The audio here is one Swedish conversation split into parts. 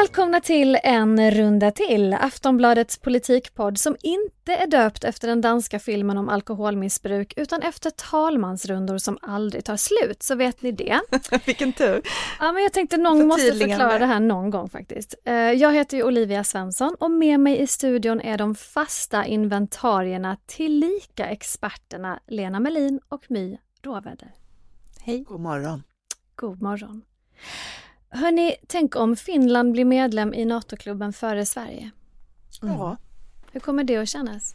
Välkomna till en runda till, Aftonbladets politikpodd som inte är döpt efter den danska filmen om alkoholmissbruk utan efter talmansrundor som aldrig tar slut, så vet ni det. Vilken tur! Ja, men jag tänkte någon måste förklara det här någon gång faktiskt. Eh, jag heter ju Olivia Svensson och med mig i studion är de fasta inventarierna tillika experterna Lena Melin och My Råväder. Hej! God morgon! God morgon! Hörni, tänk om Finland blir medlem i NATO-klubben före Sverige. Mm. Ja. Hur kommer det att kännas?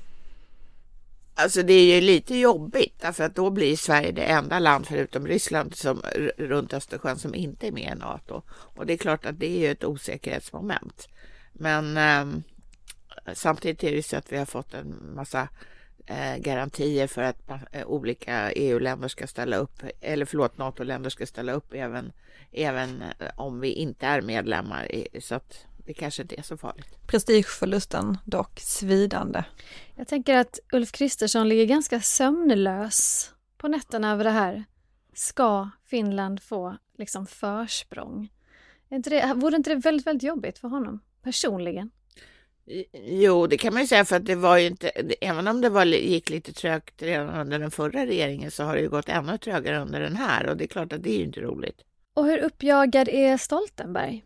Alltså det är ju lite jobbigt därför att då blir Sverige det enda land förutom Ryssland som, runt Östersjön som inte är med i NATO. Och det är klart att det är ju ett osäkerhetsmoment. Men eh, samtidigt är det ju så att vi har fått en massa eh, garantier för att eh, olika EU-länder ska ställa upp, eller förlåt, NATO-länder ska ställa upp även, även eh, om vi inte är medlemmar. I, så att det kanske inte är så farligt. Prestigeförlusten dock svidande. Jag tänker att Ulf Kristersson ligger ganska sömnlös på nätterna över det här. Ska Finland få liksom försprång? Är inte det, vore inte det väldigt, väldigt jobbigt för honom personligen? Jo, det kan man ju säga för att det var ju inte, även om det var, gick lite trögt redan under den förra regeringen så har det ju gått ännu trögare under den här och det är klart att det är ju inte roligt. Och hur uppjagad är Stoltenberg?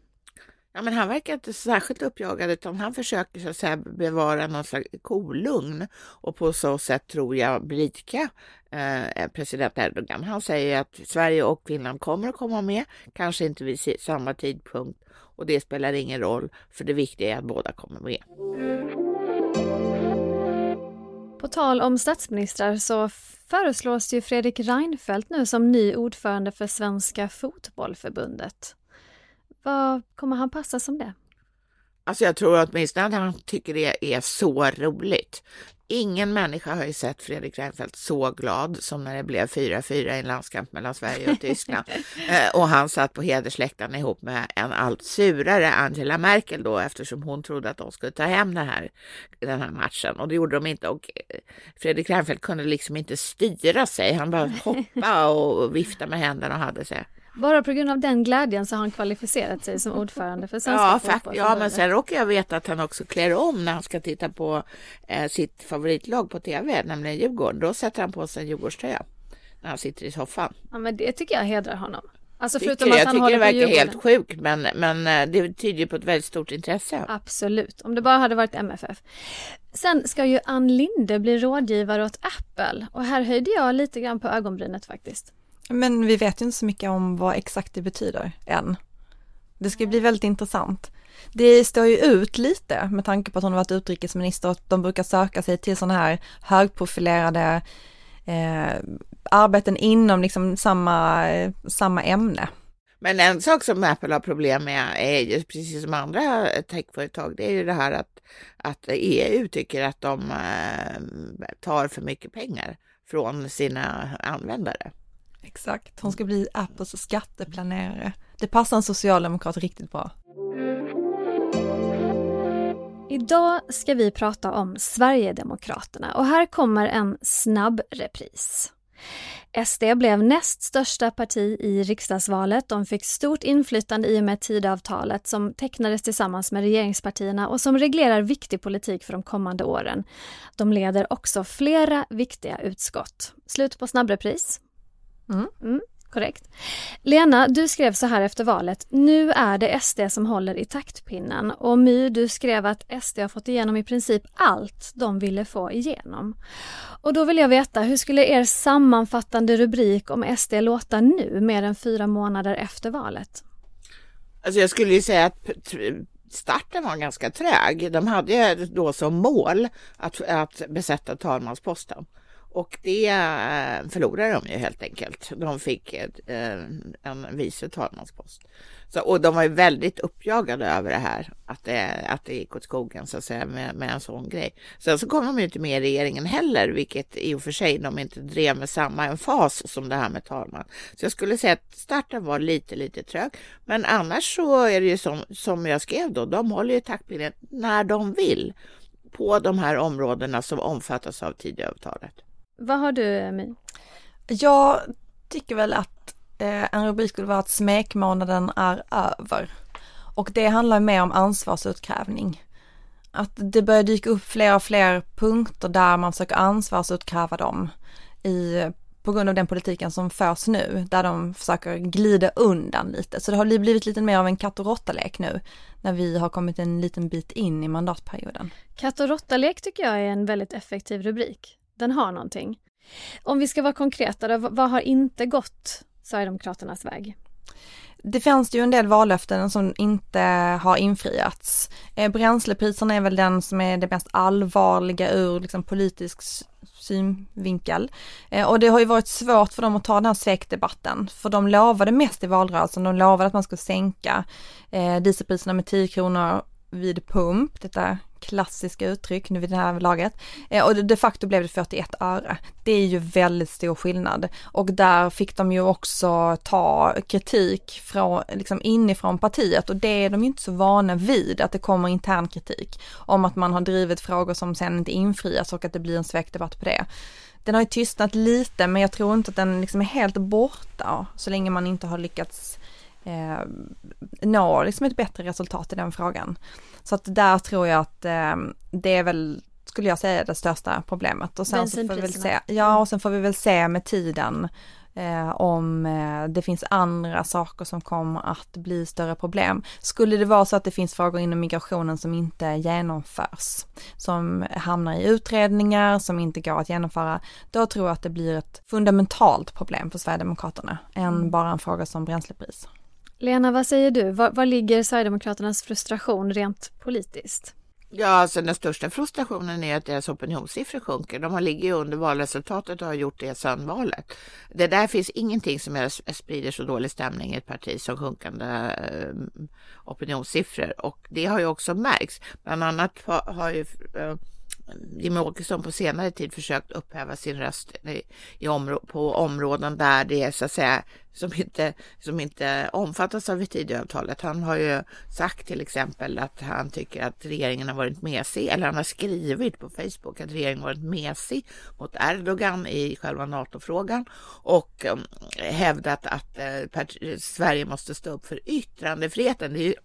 Ja, men han verkar inte särskilt uppjagad utan han försöker så att säga bevara någon slags kolugn och på så sätt tror jag blidka eh, president Erdogan. Han säger att Sverige och Finland kommer att komma med, kanske inte vid samma tidpunkt och det spelar ingen roll för det viktiga är att båda kommer med. På tal om statsministrar så föreslås ju Fredrik Reinfeldt nu som ny ordförande för Svenska Fotbollförbundet. Vad kommer han passa som det? Alltså jag tror åtminstone att han tycker det är så roligt. Ingen människa har ju sett Fredrik Reinfeldt så glad som när det blev 4-4 i en landskamp mellan Sverige och Tyskland. eh, och han satt på hedersläktaren ihop med en allt surare Angela Merkel då eftersom hon trodde att de skulle ta hem den här, den här matchen och det gjorde de inte. Och eh, Fredrik Reinfeldt kunde liksom inte styra sig. Han bara hoppade och viftade med händerna och hade sig. Bara på grund av den glädjen så har han kvalificerat sig som ordförande för Svenska ja, ja, men sen råkar jag veta att han också klär om när han ska titta på eh, sitt favoritlag på tv, nämligen Djurgården. Då sätter han på sig en Djurgårdströja när han sitter i soffan. Ja, men det tycker jag hedrar honom. Alltså förutom tycker, att han jag tycker det verkar helt sjukt, men, men eh, det tyder på ett väldigt stort intresse. Absolut, om det bara hade varit MFF. Sen ska ju Ann Linde bli rådgivare åt Apple och här höjde jag lite grann på ögonbrynet faktiskt. Men vi vet ju inte så mycket om vad exakt det betyder än. Det ska bli väldigt intressant. Det står ju ut lite med tanke på att hon har varit utrikesminister och att de brukar söka sig till sådana här högprofilerade eh, arbeten inom liksom samma, samma ämne. Men en sak som Apple har problem med är ju precis som andra techföretag, det är ju det här att, att EU tycker att de eh, tar för mycket pengar från sina användare. Exakt, hon ska bli Apples skatteplanerare. Det passar en socialdemokrat riktigt bra. Idag ska vi prata om Sverigedemokraterna och här kommer en snabb repris. SD blev näst största parti i riksdagsvalet. De fick stort inflytande i och med Tidöavtalet som tecknades tillsammans med regeringspartierna och som reglerar viktig politik för de kommande åren. De leder också flera viktiga utskott. Slut på snabbrepris. Mm. Mm, korrekt. Lena, du skrev så här efter valet. Nu är det SD som håller i taktpinnen. Och My, du skrev att SD har fått igenom i princip allt de ville få igenom. Och då vill jag veta, hur skulle er sammanfattande rubrik om SD låta nu, mer än fyra månader efter valet? Alltså jag skulle ju säga att starten var ganska träg. De hade ju då som mål att, att besätta talmansposten. Och det eh, förlorade de ju helt enkelt. De fick ett, eh, en vice talmanspost. Så, och de var ju väldigt uppjagade över det här, att det, att det gick åt skogen så att säga med, med en sån grej. Sen så kom de ju inte med i regeringen heller, vilket i och för sig de inte drev med samma emfas som det här med talman. Så jag skulle säga att starten var lite, lite trög. Men annars så är det ju som, som jag skrev då, de håller ju taktpinnen när de vill på de här områdena som omfattas av Tidöavtalet. Vad har du, My? Jag tycker väl att eh, en rubrik skulle vara att smekmånaden är över. Och det handlar mer om ansvarsutkrävning. Att det börjar dyka upp fler och fler punkter där man försöker ansvarsutkräva dem i, på grund av den politiken som förs nu, där de försöker glida undan lite. Så det har blivit lite mer av en katt och råttalek nu, när vi har kommit en liten bit in i mandatperioden. Katt och råttalek tycker jag är en väldigt effektiv rubrik. Den har någonting. Om vi ska vara konkreta då, vad har inte gått Sverigedemokraternas väg? Det finns ju en del vallöften som inte har infriats. Eh, bränslepriserna är väl den som är det mest allvarliga ur liksom, politisk synvinkel. Eh, och det har ju varit svårt för dem att ta den här svekdebatten, för de lovade mest i valrörelsen, de lovade att man skulle sänka eh, dieselpriserna med 10 kronor vid pump, detta klassiska uttryck nu vid det här laget. Eh, och de facto blev det 41 öre. Det är ju väldigt stor skillnad. Och där fick de ju också ta kritik från, liksom inifrån partiet och det är de ju inte så vana vid, att det kommer intern kritik om att man har drivit frågor som sen inte infrias och att det blir en svekdebatt på det. Den har ju tystnat lite men jag tror inte att den liksom är helt borta så länge man inte har lyckats eh, nå liksom ett bättre resultat i den frågan. Så att där tror jag att eh, det är väl, skulle jag säga, det största problemet. Och sen så får vi väl se, ja och sen får vi väl se med tiden eh, om eh, det finns andra saker som kommer att bli större problem. Skulle det vara så att det finns frågor inom migrationen som inte genomförs, som hamnar i utredningar, som inte går att genomföra, då tror jag att det blir ett fundamentalt problem för Sverigedemokraterna, än mm. bara en fråga som bränslepris. Lena, vad säger du? Var, var ligger Sverigedemokraternas frustration rent politiskt? Ja, alltså den största frustrationen är att deras opinionssiffror sjunker. De ligger ju under valresultatet och har gjort det sedan valet. Det där finns ingenting som sprider så dålig stämning i ett parti som sjunkande eh, opinionssiffror och det har ju också märkts. Bland annat har ju eh, Jimmie Åkesson på senare tid försökt upphäva sin röst i, i områ på områden där det är så att säga som inte, som inte omfattas av Tidöavtalet. Han har ju sagt till exempel att han tycker att regeringen har varit mesig, eller han har skrivit på Facebook att regeringen varit mesig mot Erdogan i själva NATO-frågan och um, hävdat att uh, Sverige måste stå upp för yttrandefriheten. Det är ju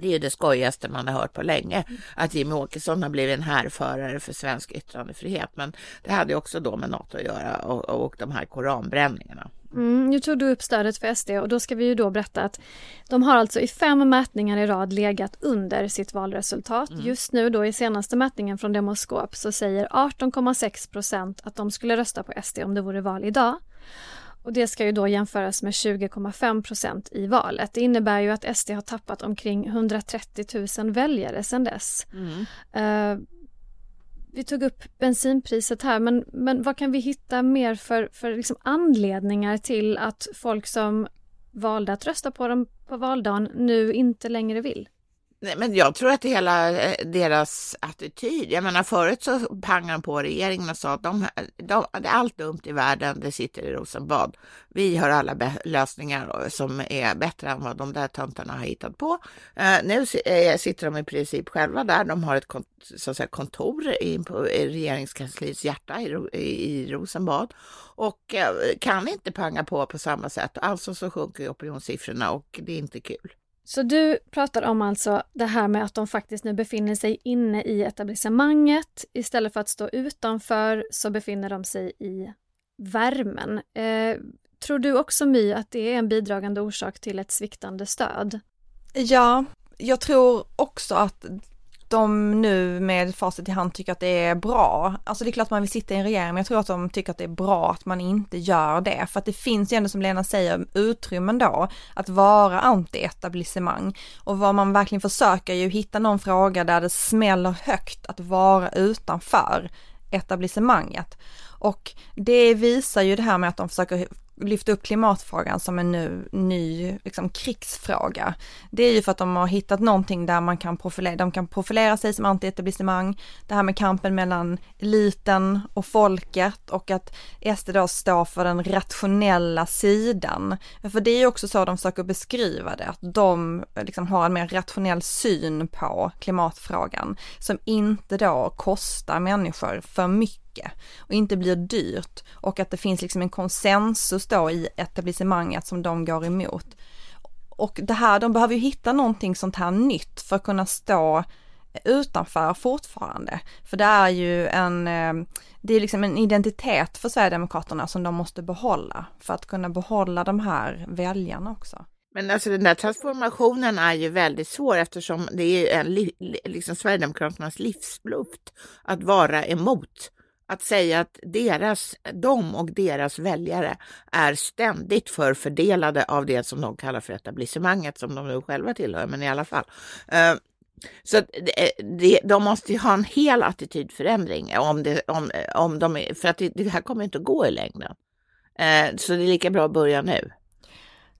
det är det skojigaste man har hört på länge, att Jimmie Åkesson har blivit en härförare för svensk yttrandefrihet. Men det hade också då med NATO att göra och, och de här koranbränningarna. Mm, nu tog du upp stödet för SD och då ska vi ju då berätta att de har alltså i fem mätningar i rad legat under sitt valresultat. Mm. Just nu då i senaste mätningen från Demoskop så säger 18,6 procent att de skulle rösta på SD om det vore val idag. Och det ska ju då jämföras med 20,5 procent i valet. Det innebär ju att SD har tappat omkring 130 000 väljare sedan dess. Mm. Uh, vi tog upp bensinpriset här, men, men vad kan vi hitta mer för, för liksom anledningar till att folk som valde att rösta på dem på valdagen nu inte längre vill? Nej, men jag tror att det hela eh, deras attityd, jag menar förut så pangade de på regeringen och sa att de, eh, de, allt dumt i världen, det sitter i Rosenbad. Vi har alla lösningar eh, som är bättre än vad de där töntarna har hittat på. Eh, nu eh, sitter de i princip själva där. De har ett så att säga, kontor i, på, i regeringskansliets hjärta i, i, Rosenbad och eh, kan inte panga på på samma sätt. Alltså så sjunker opinionssiffrorna och det är inte kul. Så du pratar om alltså det här med att de faktiskt nu befinner sig inne i etablissemanget. Istället för att stå utanför så befinner de sig i värmen. Eh, tror du också My att det är en bidragande orsak till ett sviktande stöd? Ja, jag tror också att de nu med facit i hand tycker att det är bra. Alltså det är klart att man vill sitta i en regering, men jag tror att de tycker att det är bra att man inte gör det. För att det finns ju ändå som Lena säger utrymmen då att vara anti-etablissemang. Och vad man verkligen försöker ju hitta någon fråga där det smäller högt att vara utanför etablissemanget. Och det visar ju det här med att de försöker lyfta upp klimatfrågan som en nu, ny liksom, krigsfråga. Det är ju för att de har hittat någonting där man kan profilera, de kan profilera sig som antietablissemang, det här med kampen mellan eliten och folket och att SD då står för den rationella sidan. För det är ju också så de försöker beskriva det, att de liksom har en mer rationell syn på klimatfrågan som inte då kostar människor för mycket mycket och inte blir dyrt och att det finns liksom en konsensus då i etablissemanget som de går emot. Och det här, de behöver ju hitta någonting sånt här nytt för att kunna stå utanför fortfarande. För det är ju en, eh, det är liksom en identitet för Sverigedemokraterna som de måste behålla för att kunna behålla de här väljarna också. Men alltså den där transformationen är ju väldigt svår eftersom det är en, liksom Sverigedemokraternas livsluft att vara emot att säga att deras, de och deras väljare är ständigt förfördelade av det som de kallar för etablissemanget som de nu själva tillhör, men i alla fall. Eh, så eh, de måste ju ha en hel attitydförändring om det, om, om de, för att det, här kommer inte att gå i längden. Eh, så det är lika bra att börja nu.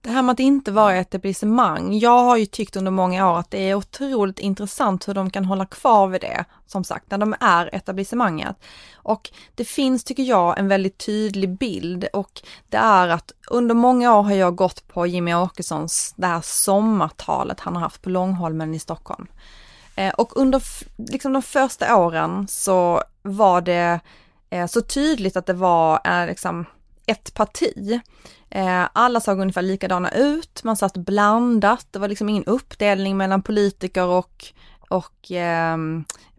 Det här med att inte vara etablissemang, jag har ju tyckt under många år att det är otroligt intressant hur de kan hålla kvar vid det, som sagt, när de är etablissemanget. Och det finns, tycker jag, en väldigt tydlig bild och det är att under många år har jag gått på Jimmy Åkessons, det här sommartalet han har haft på Långholmen i Stockholm. Eh, och under liksom de första åren så var det eh, så tydligt att det var eh, liksom ett parti Eh, alla såg ungefär likadana ut, man satt blandat, det var liksom ingen uppdelning mellan politiker och, och eh,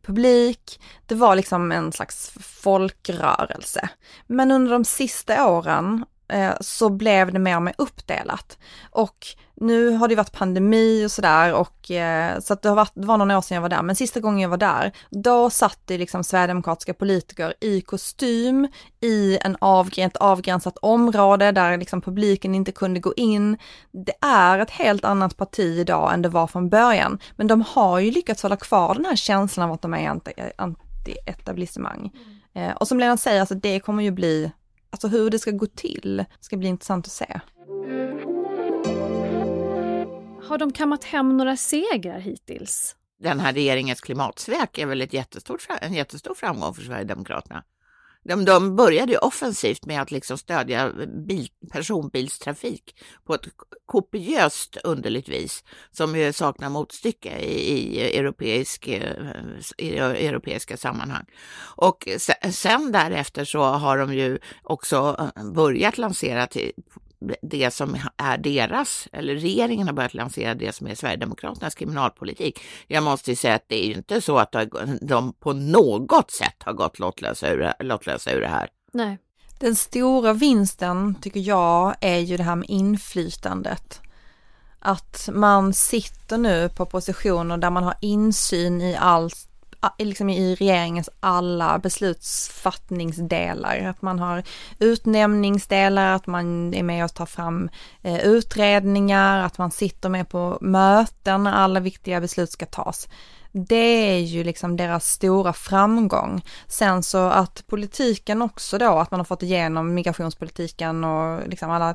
publik. Det var liksom en slags folkrörelse. Men under de sista åren eh, så blev det mer och mer uppdelat. Och nu har det varit pandemi och sådär och eh, så att det, har varit, det var några år sedan jag var där, men sista gången jag var där, då satt det liksom sverigedemokratiska politiker i kostym i en avgräns, ett avgränsat område där liksom publiken inte kunde gå in. Det är ett helt annat parti idag än det var från början, men de har ju lyckats hålla kvar den här känslan av att de är anti-etablissemang. Mm. Eh, och som Lena säger, alltså det kommer ju bli, alltså hur det ska gå till, ska bli intressant att se. Har de kammat hem några segrar hittills? Den här regeringens klimatsvek är väl ett jättestort, en jättestor framgång för Sverigedemokraterna. De, de började ju offensivt med att liksom stödja bil, personbilstrafik på ett kopiöst underligt vis som ju saknar motstycke i, i, europeisk, eh, i europeiska sammanhang. Och sen därefter så har de ju också eh, börjat lansera till, det som är deras, eller regeringen har börjat lansera det som är Sverigedemokraternas kriminalpolitik. Jag måste säga att det är ju inte så att de på något sätt har gått lottlösa ur, lottlösa ur det här. Nej. Den stora vinsten tycker jag är ju det här med inflytandet. Att man sitter nu på positioner där man har insyn i allt liksom i regeringens alla beslutsfattningsdelar. Att man har utnämningsdelar, att man är med och tar fram eh, utredningar, att man sitter med på möten när alla viktiga beslut ska tas. Det är ju liksom deras stora framgång. Sen så att politiken också då, att man har fått igenom migrationspolitiken och liksom alla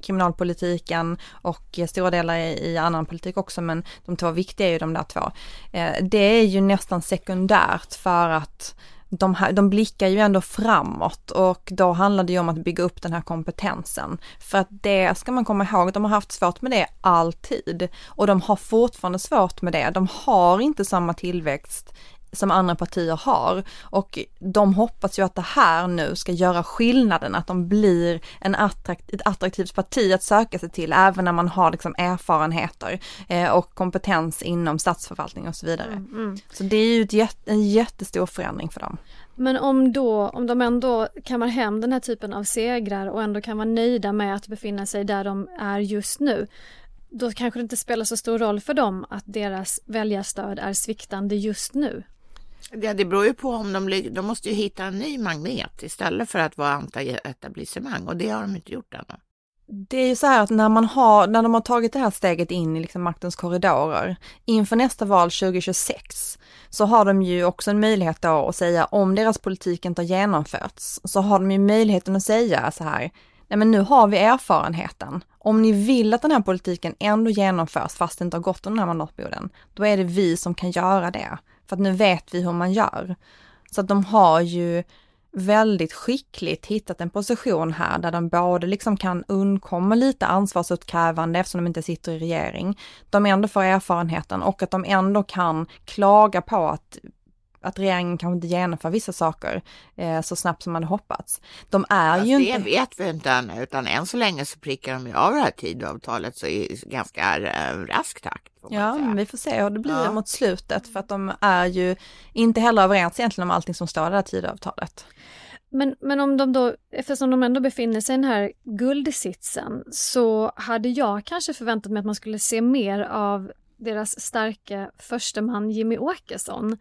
kriminalpolitiken och stora delar i annan politik också, men de två viktiga är ju de där två. Eh, det är ju nästan sekundärt för att de, här, de blickar ju ändå framåt och då handlar det ju om att bygga upp den här kompetensen. För att det ska man komma ihåg, de har haft svårt med det alltid och de har fortfarande svårt med det. De har inte samma tillväxt som andra partier har. Och de hoppas ju att det här nu ska göra skillnaden, att de blir en attrakt, ett attraktivt parti att söka sig till, även när man har liksom erfarenheter eh, och kompetens inom statsförvaltning och så vidare. Mm, mm. Så det är ju ett, en jättestor förändring för dem. Men om, då, om de ändå kammar hem den här typen av segrar och ändå kan vara nöjda med att befinna sig där de är just nu, då kanske det inte spelar så stor roll för dem att deras väljarstöd är sviktande just nu. Ja, det beror ju på om de, de måste ju hitta en ny magnet istället för att vara anti-etablissemang och det har de inte gjort ännu. Det är ju så här att när man har, när de har tagit det här steget in i liksom maktens korridorer, inför nästa val 2026, så har de ju också en möjlighet då att säga om deras politik inte har genomförts, så har de ju möjligheten att säga så här, nej men nu har vi erfarenheten. Om ni vill att den här politiken ändå genomförs fast det inte har gått under den här mandatperioden, då är det vi som kan göra det. För att nu vet vi hur man gör. Så att de har ju väldigt skickligt hittat en position här där de både liksom kan undkomma lite ansvarsutkrävande eftersom de inte sitter i regering. De ändå får erfarenheten och att de ändå kan klaga på att att regeringen kanske inte genomför vissa saker eh, så snabbt som man hade hoppats. De är Fast ju det inte... vet vi inte ännu, utan än så länge så prickar de ju av det här tidavtalet så i ganska äh, rask takt. Ja, men vi får se hur det blir Ja. mot slutet för att de är ju inte heller överens egentligen om allting som står i det här Tidöavtalet. Men, men om de då, eftersom de ändå befinner sig i den här guldsitsen, så hade jag kanske förväntat mig att man skulle se mer av deras starka försteman Jimmy Åkesson.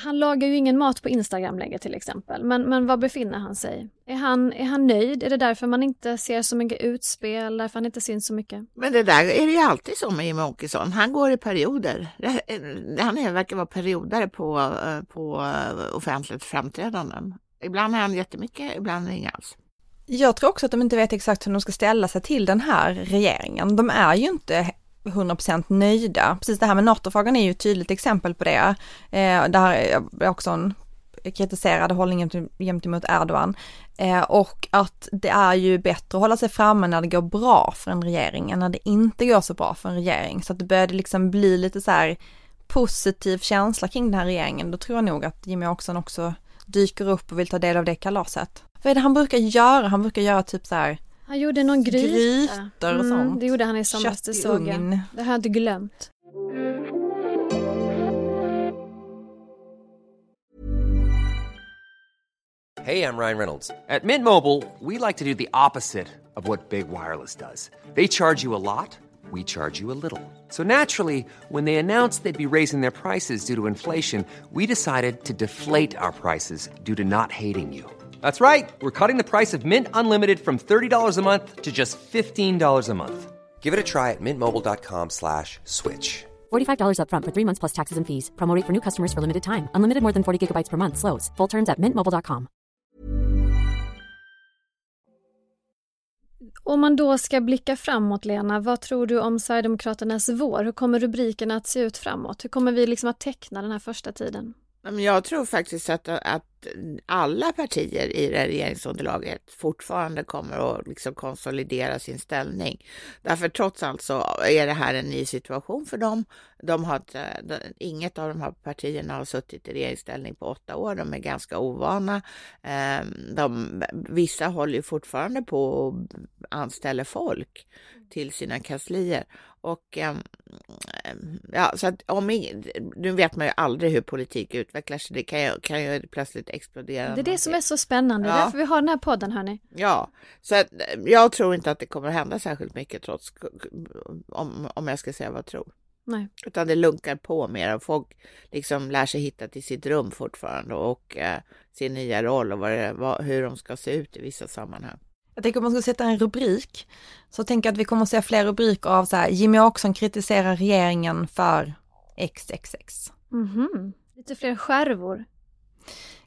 Han lagar ju ingen mat på Instagram längre till exempel, men, men var befinner han sig? Är han, är han nöjd? Är det därför man inte ser så mycket utspel, därför han inte syns så mycket? Men det där är det ju alltid så med Jimmie Åkesson. Han går i perioder. Det- Han är, verkar vara periodare på, eh, på eh, offentligt framträdanden. Ibland är han jättemycket, ibland inga alls. Jag tror också att de inte vet exakt hur de ska ställa sig till den här regeringen. De är ju inte 100% nöjda. Precis det här med NATO-frågan är ju ett tydligt exempel på det. Eh, där är också en kritiserad hållning gentemot Erdogan. Eh, och att det är ju bättre att hålla sig framme när det går bra för en regering än när det inte går så bra för en regering. Så att det började liksom bli lite så här positiv känsla kring den här regeringen. Då tror jag nog att Jimmy Åkesson också dyker upp och vill ta del av det kalaset. Vad är det han brukar göra? Han brukar göra typ så här han gjorde någon gryta. Grytor och Mm, sånt. Det gjorde han i somras, det såg jag. Det har jag inte glömt. Hey, I'm Ryan Reynolds. At Mint Mobile, we like to do the opposite of what Big Wireless does. They charge you a lot, we charge you a little. So naturally, when they announced they'd be raising their prices due to inflation, we decided to deflate our prices due to not hating you. That's right. We're cutting the price of Mint Unlimited from $30 a month to just $15 a month. Give it a try at mintmobile.com slash switch. $45 upfront for three months plus taxes and fees. Promo rate for new customers for limited time. Unlimited more than 40 gigabytes per month. Slows. Full terms at mintmobile.com. Om man då ska blicka framåt, Lena, vad tror du om Sverigedemokraternas vår? Hur kommer rubrikerna att se ut framåt? Hur kommer vi liksom att teckna den här första tiden? Men jag tror faktiskt att, att alla partier i det här regeringsunderlaget fortfarande kommer att liksom konsolidera sin ställning. Därför trots allt så är det här en ny situation för dem. De har inget av de här partierna har suttit i regeringsställning på åtta år. De är ganska ovana. Ehm, de, vissa håller ju fortfarande på och anställer folk till sina kanslier. Och ehm, ja, så att om ing- nu vet man ju aldrig hur politik utvecklar sig. Det kan ju, kan ju plötsligt explodera. Det är det som är så spännande. Ja. Därför vi har den här podden, hörni. Ja, så att eh, jag tror inte att det kommer hända särskilt mycket trots om, om jag ska säga vad jag tror. Nej. Utan det lunkar på mer och folk liksom lär sig hitta till sitt rum fortfarande och eh, sin nya roll och vad det, vad, hur de ska se ut i vissa sammanhang. Jag tänker om man ska sätta en rubrik, så tänker jag att vi kommer att se fler rubriker av så här, Jimmy Åkesson kritiserar regeringen för XXX. Mhm. Lite fler skärvor.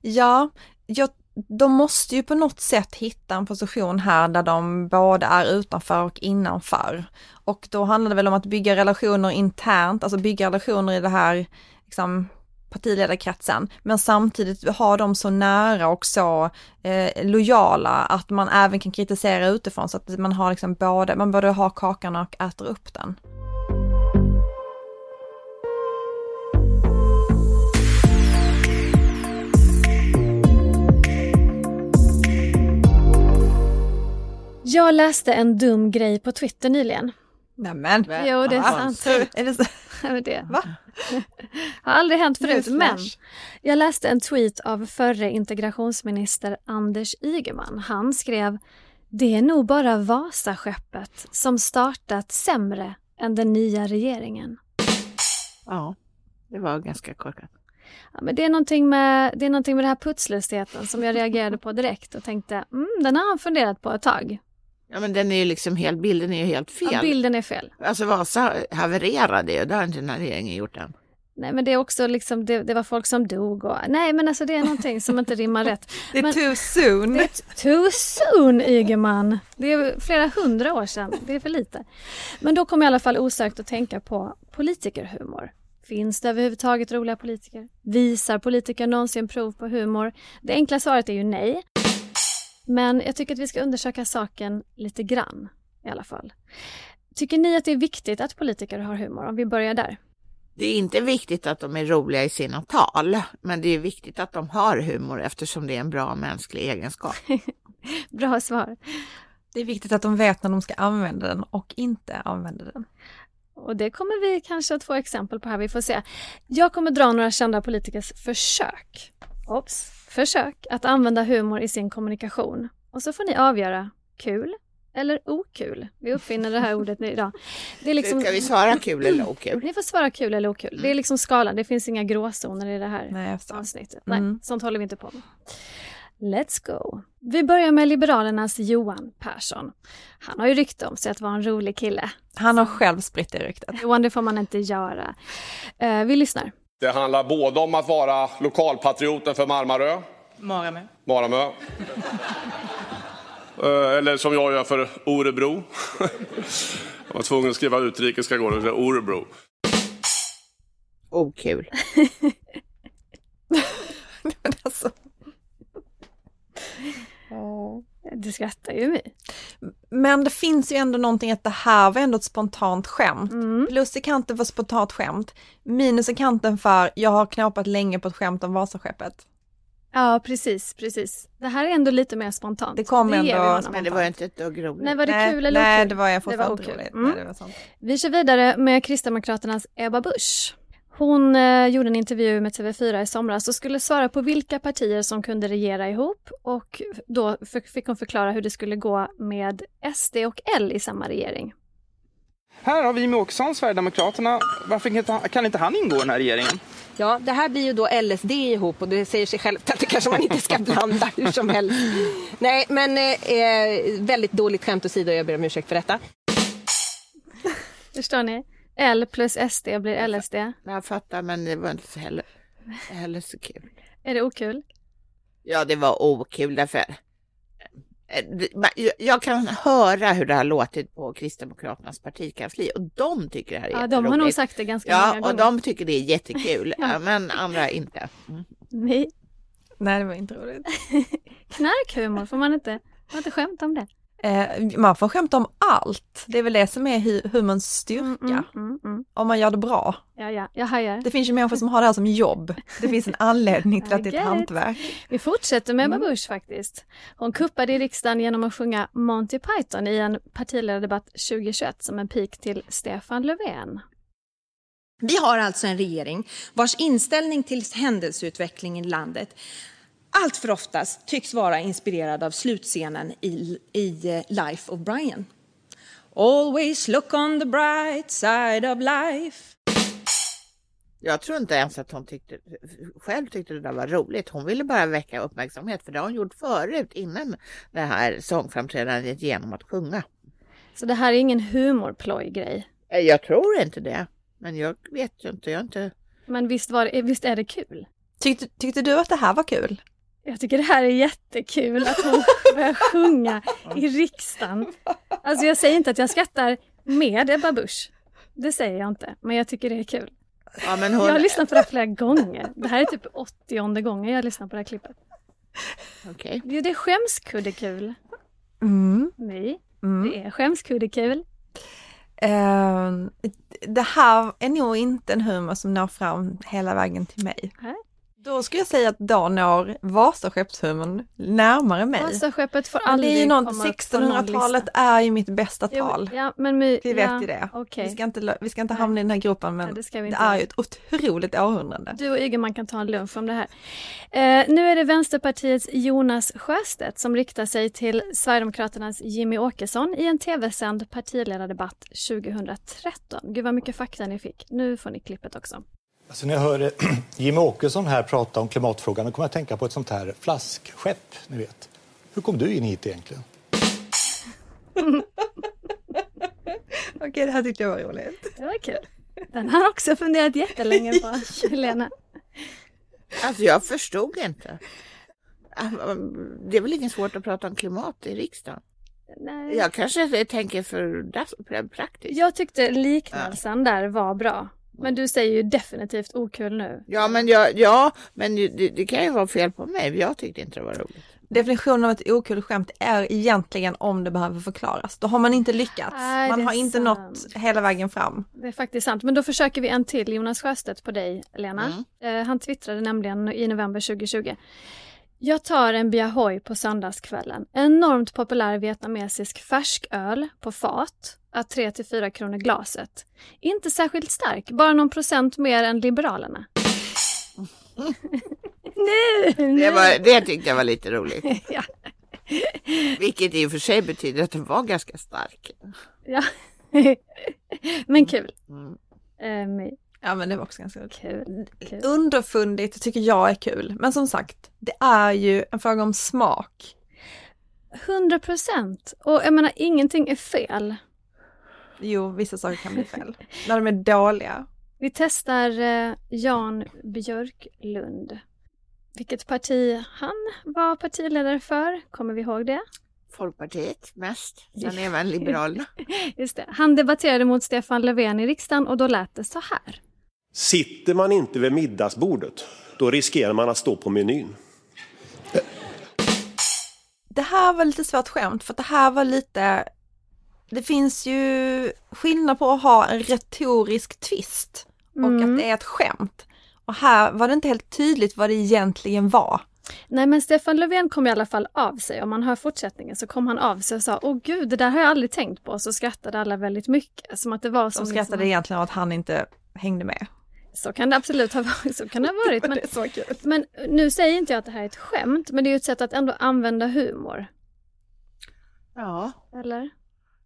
Ja, jag, de måste ju på något sätt hitta en position här där de både är utanför och innanför. Och då handlar det väl om att bygga relationer internt, alltså bygga relationer i det här liksom, partiledarkretsen, men samtidigt ha dem så nära och så eh, lojala att man även kan kritisera utifrån så att man har liksom både, man både har kakan och äter upp den. Jag läste en dum grej på Twitter nyligen. Nämen! Jo, det är sant. Är det så? Men det Va? har aldrig hänt förut, men jag läste en tweet av förre integrationsminister Anders Ygeman. Han skrev Det är nog bara Vasaskeppet som startat sämre än den nya regeringen. Ja, det var ganska korkat. Ja, men det, är någonting med, det är någonting med den här putslösheten som jag reagerade på direkt och tänkte mm, den har han funderat på ett tag. Ja men den är ju liksom helt, bilden är ju helt fel. Ja, bilden är fel. Alltså Vasa havererade ju, det har inte den här regeringen gjort än. Nej men det är också liksom, det, det var folk som dog och nej men alltså det är någonting som inte rimmar rätt. Det är Men- too soon. Det är too soon Ygeman. Det är flera hundra år sedan, det är för lite. Men då kommer jag i alla fall osökt att tänka på politikerhumor. Finns det överhuvudtaget roliga politiker? Visar politiker någonsin prov på humor? Det enkla svaret är ju nej. Men jag tycker att vi ska undersöka saken lite grann i alla fall. Tycker ni att det är viktigt att politiker har humor? Om vi börjar där. Det är inte viktigt att de är roliga i sina tal, men det är viktigt att de har humor eftersom det är en bra mänsklig egenskap. Bra svar. Det är viktigt att de vet när de ska använda den och inte använda den. Och det kommer vi kanske att få exempel på här, vi får se. Jag kommer dra några kända politikers försök, ops, försök att använda humor i sin kommunikation. Och så får ni avgöra, kul eller okul? Vi uppfinner det här ordet nu idag. Det är liksom, Ska vi svara kul eller okul? Ni får svara kul eller okul. Det är liksom skalan, det finns inga gråzoner i det här Nej, avsnittet. Mm. Nej, sånt håller vi inte på med. Let's go! Vi börjar med Liberalernas Johan Persson. Han har ju rykte om sig att vara en rolig kille. Han har själv spritt det ryktet. Johan, det får man inte göra. Eh, vi lyssnar. Det handlar både om att vara lokalpatrioten för Marmarö, Maramö. Maramö. Eh, Eller som jag gör för Orebro. Jag var tvungen att skriva utrikes ska gå det, det Orebro. Okul. Men alltså, Du skrattar ju mig. Men det finns ju ändå någonting att det här var ändå ett spontant skämt. Mm. Plus i kanten för spontant skämt. Minus i kanten för jag har knåpat länge på ett skämt om Vasaskeppet. Ja, precis, precis. Det här är ändå lite mer spontant. Det kom ger ändå. Men det var inte ett dugg roligt. Nej, var det nej, kul eller nej, okul? det var jag Det var fortfarande okul. roligt. Mm. Nej, det var sant. Vi kör vidare med Kristdemokraternas Ebba Busch. Hon eh, gjorde en intervju med TV4 i somras och skulle svara på vilka partier som kunde regera ihop och då fick hon förklara hur det skulle gå med SD och L i samma regering. Här har vi Åkesson, Sverigedemokraterna. Varför kan inte, han- kan inte han ingå i den här regeringen? Ja, det här blir ju då LSD ihop och det säger sig självt att det kanske man inte ska blanda hur som helst. Nej, men eh, eh, väldigt dåligt skämt åsido, jag ber om ursäkt för detta. Förstår ni? L plus SD blir LSD. Jag fattar, men det var inte så heller, heller så kul. Är det okul? Ja, det var okul därför eh, jag- kan höra hur det har låtit på Kristdemokraternas partikansli och de tycker det här är Ja, de har nog sagt det ganska Ja, många och gånger. de tycker det är jättekul, Ja. men andra inte. Mm. Nej, Nej, det var inte roligt. knarkhumor, får man inte, får man inte skämta om det? Eh, man får skämta om allt. Det är väl det som är hu- humorns styrka. Mm, mm, mm, mm. Om man gör det bra. Ja, ja, jag hajar. Det finns ju människor som har det här som jobb. Det finns en anledning till att det är ett hantverk. Vi fortsätter med Ebba Mm. Busch faktiskt. Hon kuppade i riksdagen genom att sjunga Monty Python i en partiledardebatt 2021 som en pik till Stefan Löfven. Vi har alltså en regering vars inställning till händelseutvecklingen i landet allt för oftast tycks vara inspirerad av slutscenen i, i eh, Life of Brian. Always look on the bright side of life. Jag tror inte ens att hon tyckte, själv tyckte det där var roligt. Hon ville bara väcka uppmärksamhet för det har hon gjort förut innan det här sångframträdandet genom att sjunga. Så det här är ingen humorploj-grej. Eh, Jag tror inte det, men jag vet ju inte. Jag inte... Men visst, var visst är det kul? Tyckte, tyckte du att det här var kul? Jag tycker det här är jättekul att hon börjar sjunga i riksdagen. Alltså jag säger inte att jag skrattar med Ebba Busch. Det säger jag inte, men jag tycker det är kul. Ja, men hon... Jag har lyssnat på det här flera gånger. Det här är typ 80 gången jag lyssnar på det här klippet. Okej. Jo, det är skämskuddekul. Mm. Nej, Mm. det är skämskuddekul. Eh, det här är nog inte en humor som når fram hela vägen till mig. Nej. Då skulle jag säga att då når Vasaskeppshumorn närmare mig. Vasaskeppet får Men det aldrig är ju något, komma upp på någon 1600-talet lista. är ju mitt bästa Jo, tal. Ja, men my, Vi vet ja, ju det. okej. Vi ska inte, vi ska inte Nej. hamna i den här gruppen men Nej, det ska vi det är ju ett otroligt århundrade. Du och Ygeman kan ta en lunch om det här. Eh, nu är det Vänsterpartiets Jonas Sjöstedt som riktar sig till Sverigedemokraternas Jimmy Åkesson i en tv-sänd partiledardebatt 2013. Gud vad mycket fakta ni fick. Nu får ni klippet också. Alltså när jag hör Jimmie Åkesson här prata om klimatfrågan då kommer jag att tänka på ett sånt här flaskskepp, ni vet. Hur kom du in hit egentligen? Okej, det här tyckte jag var roligt. Det var kul. Den har också funderat jättelänge på, Lena. Alltså jag förstod inte. Det är väl inget svårt att prata om klimat i riksdagen? Nej. Jag kanske tänker för praktiskt. Jag tyckte liknelsen där var bra. Men du säger ju definitivt okul nu. Ja, men, jag, ja, men det, det kan ju vara fel på mig. Jag tyckte inte det var roligt. Definitionen av ett okul skämt är egentligen om det behöver förklaras. Då har man inte lyckats. Nej, man har inte sant. nått hela vägen fram. Det är faktiskt sant. Men då försöker vi en till Jonas Sjöstedt på dig, Lena. Eh, han twittrade nämligen i november 2020. Jag tar en Biahoy på söndagskvällen. Enormt populär vietnamesisk färsköl på fat. Att 3 till 4 kronor glaset. Inte särskilt stark, bara någon procent mer än Liberalerna. nu! Det, var, det tyckte jag var lite roligt. ja. Vilket i och för sig betyder att den var ganska stark. ja. Men kul. Mm. Um, Ja men det var också ganska kul. kul. Underfundigt tycker jag är kul. Men som sagt, det är ju en fråga om smak. 100 procent. Och jag menar, ingenting är fel. Jo, vissa saker kan bli fel. När de är dåliga. Vi testar eh, Jan Björklund. Vilket parti han var partiledare för, kommer vi ihåg det? Folkpartiet mest, sen även Liberalerna. Just det. Han debatterade mot Stefan Löfven i riksdagen och då lät det så här. Sitter man inte vid middagsbordet, då riskerar man att stå på menyn. Det här var lite svårt skämt för det här var lite det finns ju skillnad på att ha en retorisk twist och Mm. att det är ett skämt. Och här var det inte helt tydligt vad det egentligen var. Nej men Stefan Löfven kom i alla fall av sig. Om man hör fortsättningen så kom han av sig och sa Åh gud, det där har jag aldrig tänkt på. Så skrattade alla väldigt mycket. Som att det var som De skrattade liksom... egentligen av att han inte hängde med. Så kan det absolut ha varit. Så kan det ha varit. Men, det är så kul. men nu säger inte jag att det här är ett skämt. Men det är ju ett sätt att ändå använda humor. Ja, Eller?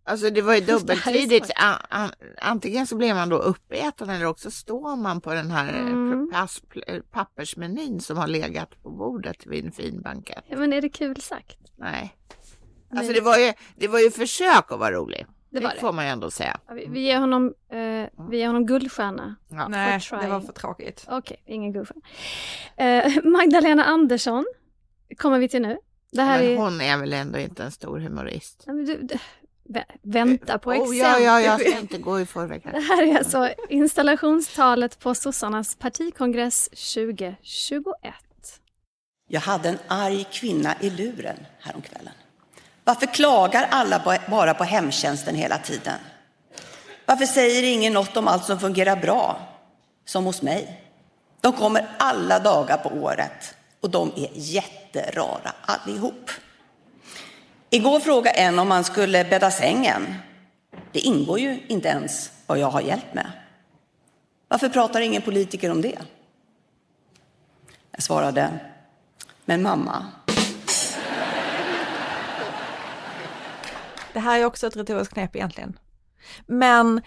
Alltså det var ju är dubbeltydigt. a- Antingen så blev man då uppäten eller också står man på den här Mm. pappersmenyn som har legat på bordet vid en fin bankett. Ja, men är det kul sagt? Nej. Alltså det var ju, det var ju försök att vara rolig. Det Det, var det. får man ju ändå säga. Ja, vi, vi, ger honom, eh, vi ger honom guldstjärna. Ja. Nej, det var för tråkigt. Okej, ingen guldstjärna. Eh, Magdalena Andersson kommer vi till nu. Det här Men är... hon är väl ändå inte en stor humorist? Du, du, vänta på Oh, exempel. ja, ja, jag ska inte gå i förväg Det här. här är alltså installationstalet på sossarnas partikongress 2021. Jag hade en arg kvinna i luren häromkvällen. Varför klagar alla ba- bara på hemtjänsten hela tiden? Varför säger ingen något om allt som fungerar bra? Som hos mig. De kommer alla dagar på året och de är jätterara allihop. Igår frågade en om man skulle bädda sängen. Det ingår ju inte ens vad jag har hjälp med. Varför pratar ingen politiker om det? Jag svarade, men mamma, Det här är också ett retoriskt knep egentligen. Men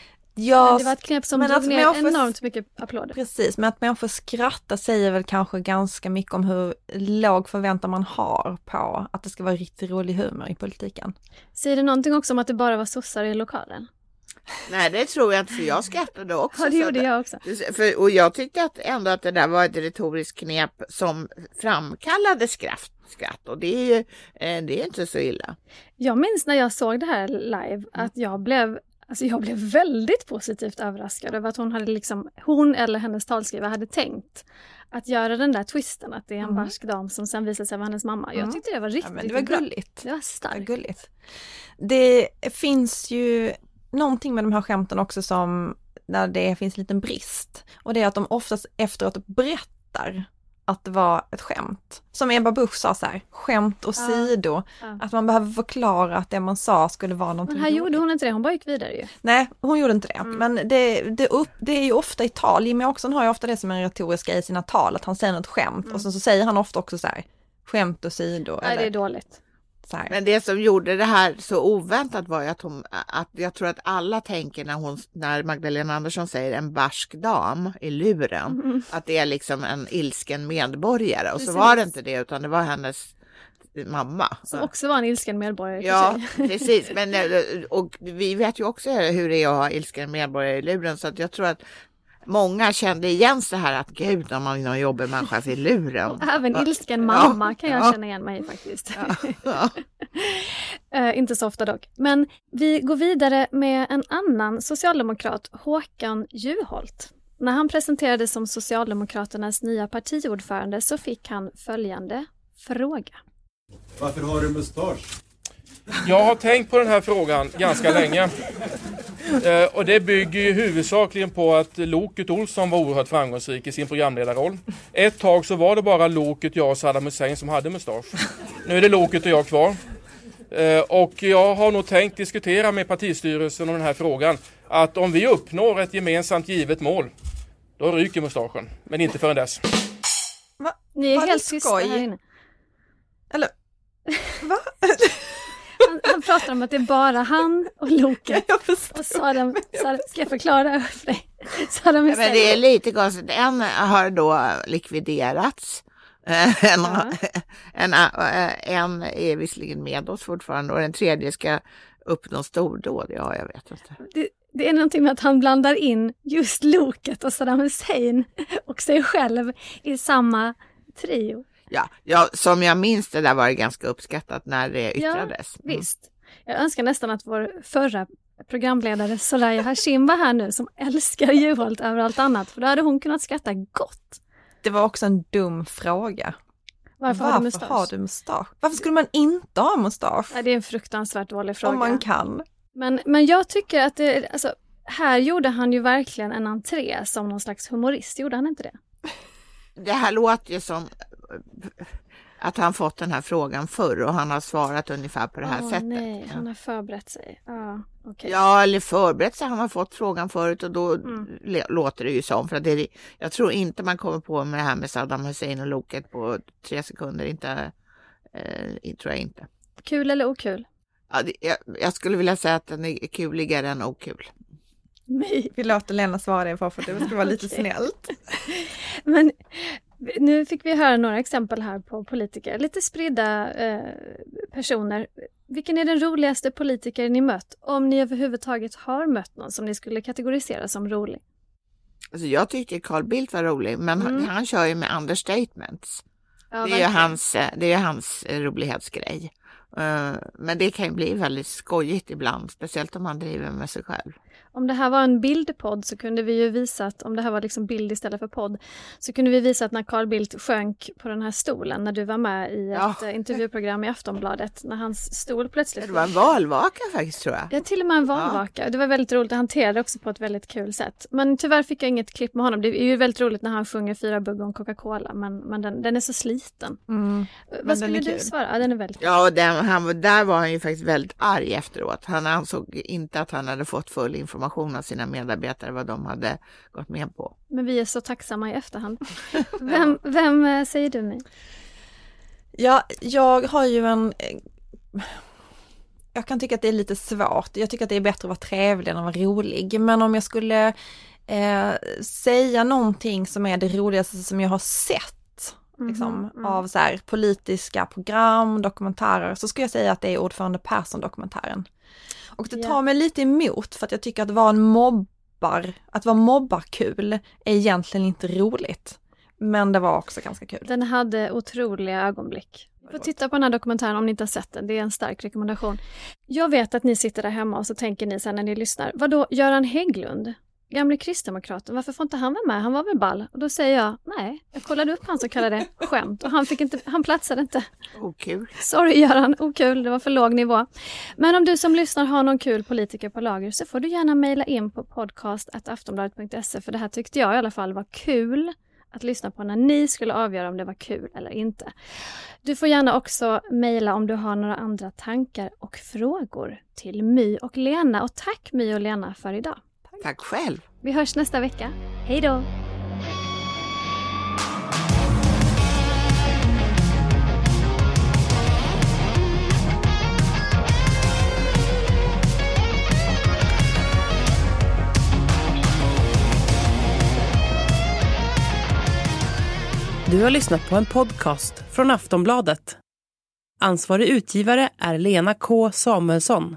men det var ett knep som men drog att ner människor- enormt mycket applåder. Precis, men att människor skrattar säger väl kanske ganska mycket om hur låg förväntan man har på att det ska vara riktigt rolig humor i politiken. Säger det någonting också om att det bara var sossar i lokalen? Nej, det tror jag inte, för jag skrattade också. Ja, det gjorde jag också. För, och jag tyckte att ändå att det där var ett retoriskt knep som framkallade skratt. skratt och det är ju eh, det är inte så illa. Jag minns när jag såg det här live att jag blev Alltså jag blev väldigt positivt överraskad över att hon hade liksom, hon eller hennes talskrivare hade tänkt att göra den där twisten att det är en Mm. barsk dam som sen visar sig vara hennes mamma. Jag Mm. tyckte det var riktigt, Ja, det var bra. gulligt. Det var Det starkt. är gulligt. Det finns ju någonting med de här skämten också som när det finns en liten brist. Och det är att de oftast efteråt berättar att det var ett skämt. Som Ebba Busch sa så här, skämt och Ja. Ja. Att man behöver förklara att det man sa skulle vara någonting Men här gjorde hon inte det, hon bara gick vidare ju. Nej, hon gjorde inte det. Mm. Men det, det, upp, det är ju ofta i tal. Jimmy Åkesson har ju ofta det som en retorisk grej i sina tal, att han säger något skämt och sen så säger han ofta också så här, skämt och sido. Mm. Nej, det är dåligt. Men det som gjorde det här så oväntat var ju att hon, att jag tror att alla tänker när hon, när Magdalena Andersson säger en barsk dam i luren, Mm. att det är liksom en ilsken medborgare och så Precis. var det inte det utan det var hennes mamma. Som också var en ilsken medborgare. Ja, precis. Men, eh, och vi vet ju också hur det är att ha ilsken medborgare i luren så att jag tror att många kände igen så här att gud om man har en jobbig människa i luren. Och även ilsken mamma kan jag känna igen mig i faktiskt. uh, inte så ofta dock. Men vi går vidare med en annan socialdemokrat, Håkan Juholt. När han presenterades som Socialdemokraternas nya partiordförande så fick han följande fråga. Varför har du mustasch? Jag har tänkt på den här frågan ganska länge. Eh, och det bygger ju huvudsakligen på att Loket Olsson var oerhört framgångsrik i sin programledarroll. Ett tag så var det bara Loket, jag och Saddam Hussein som hade mustasch. Nu är det Loket och jag kvar. Eh, och jag har nog tänkt diskutera med partistyrelsen om den här frågan. Att om vi uppnår ett gemensamt givet mål, då ryker mustaschen. Men inte förrän dess. Va? Ni är helt tysta här inne. Eller, va? Han, han, pratar om att det är bara han och Loket. Och Saddam, Saddam, ska jag förklara för dig? Saddam ja, men det är lite konstigt. En har då likviderats. En, ja. en, en är visserligen med oss fortfarande och den tredje ska uppnå stordåd. Ja, jag vet inte. Det, det är någonting med att han blandar in just Loket och Saddam Hussein och sig själv i samma trio. Ja, ja, som jag minns det där var det ganska uppskattat när det yttrades. Ja, mm. visst. Jag önskar nästan att vår förra programledare Soraya Hashim var här nu som älskar Juholt över allt annat för då hade hon kunnat skratta gott. Det var också en dum fråga. Varför, Varför har du mustasch? Har du mustasch? Varför skulle man inte ha mustasch? Ja, det är en fruktansvärt dålig fråga. Om man kan. Men, men jag tycker att det, alltså, här gjorde han ju verkligen en entré som någon slags humorist, gjorde han inte det? Det här låter ju som att han fått den här frågan förr och han har svarat ungefär på det här oh, sättet. Nej, han har förberett sig. Ah, okay. Ja, eller förberett sig. Han har fått frågan förut och då mm. låter det ju som. För att det är, jag tror inte man kommer på med det här med Saddam Hussein och Loket på tre sekunder. Inte, eh, tror jag inte. Kul eller okul? Ja, det, jag, jag, skulle vilja säga att den är kuligare än okul. Nej. Vi låter Lena svara det för att det ska vara lite okay. snällt. Men nu fick vi höra några exempel här på politiker, lite spridda eh, personer. Vilken är den roligaste politiker ni mött? Om ni överhuvudtaget har mött någon som ni skulle kategorisera som rolig? Alltså jag tyckte Carl Bildt var rolig, men mm. han, han kör ju med understatements. Ja, det, är ju hans, eh, det är hans eh, rolighetsgrej. Uh, men det kan ju bli väldigt skojigt ibland, speciellt om man driver med sig själv. Om det här var en bildpodd så kunde vi ju visa att, om det här var liksom bild istället för podd, så kunde vi visa att när Carl Bildt sjönk på den här stolen när du var med i ett ja. intervjuprogram i Aftonbladet, när hans stol plötsligt... Det var en valvaka faktiskt tror jag. Ja, till och med en valvaka. Ja. Det var väldigt roligt, han hanterade också på ett väldigt kul sätt. Men tyvärr fick jag inget klipp med honom. Det är ju väldigt roligt när han sjunger Fyra bugg om Coca-Cola, men, men den, den är så sliten. Mm. Vad skulle du svara? Ja, den är väldigt Ja, den, han, där var han ju faktiskt väldigt arg efteråt. Han ansåg inte att han hade fått full information information av sina medarbetare vad de hade gått med på. Men vi är så tacksamma i efterhand. Vem, vem eh, säger du mig? Ja, jag har ju en jag kan tycka att det är lite svårt. Jag tycker att det är bättre att vara trevlig än att vara rolig. Men om jag skulle eh, säga någonting som är det roligaste som jag har sett mm, liksom, mm. av så här, politiska program, dokumentärer, så skulle jag säga att det är ordförande Persson-dokumentären. Och det tar mig lite emot för att jag tycker att vara en mobbar, att vara mobbarkul är egentligen inte roligt. Men det var också ganska kul. Den hade otroliga ögonblick. Får titta på den här dokumentären om ni inte har sett den, det är en stark rekommendation. Jag vet att ni sitter där hemma och så tänker ni sen när ni lyssnar, vadå Göran Hägglund? Gamle kristdemokraten, varför får inte han vara med? Han var väl ball? Och då säger jag, nej, jag kollade upp hans så kallade skämt och han, fick inte, han platsade inte. Okul. Sorry Göran, okul, det var för låg nivå. Men om du som lyssnar har någon kul politiker på lager så får du gärna mejla in på podcast.aftonbladet.se för det här tyckte jag i alla fall var kul att lyssna på när ni skulle avgöra om det var kul eller inte. Du får gärna också mejla om du har några andra tankar och frågor till My och Lena och tack My och Lena för idag. Tack själv. Vi hörs nästa vecka. Hej då! Du har lyssnat på en podcast från Aftonbladet. Ansvarig utgivare är Lena K Samuelsson.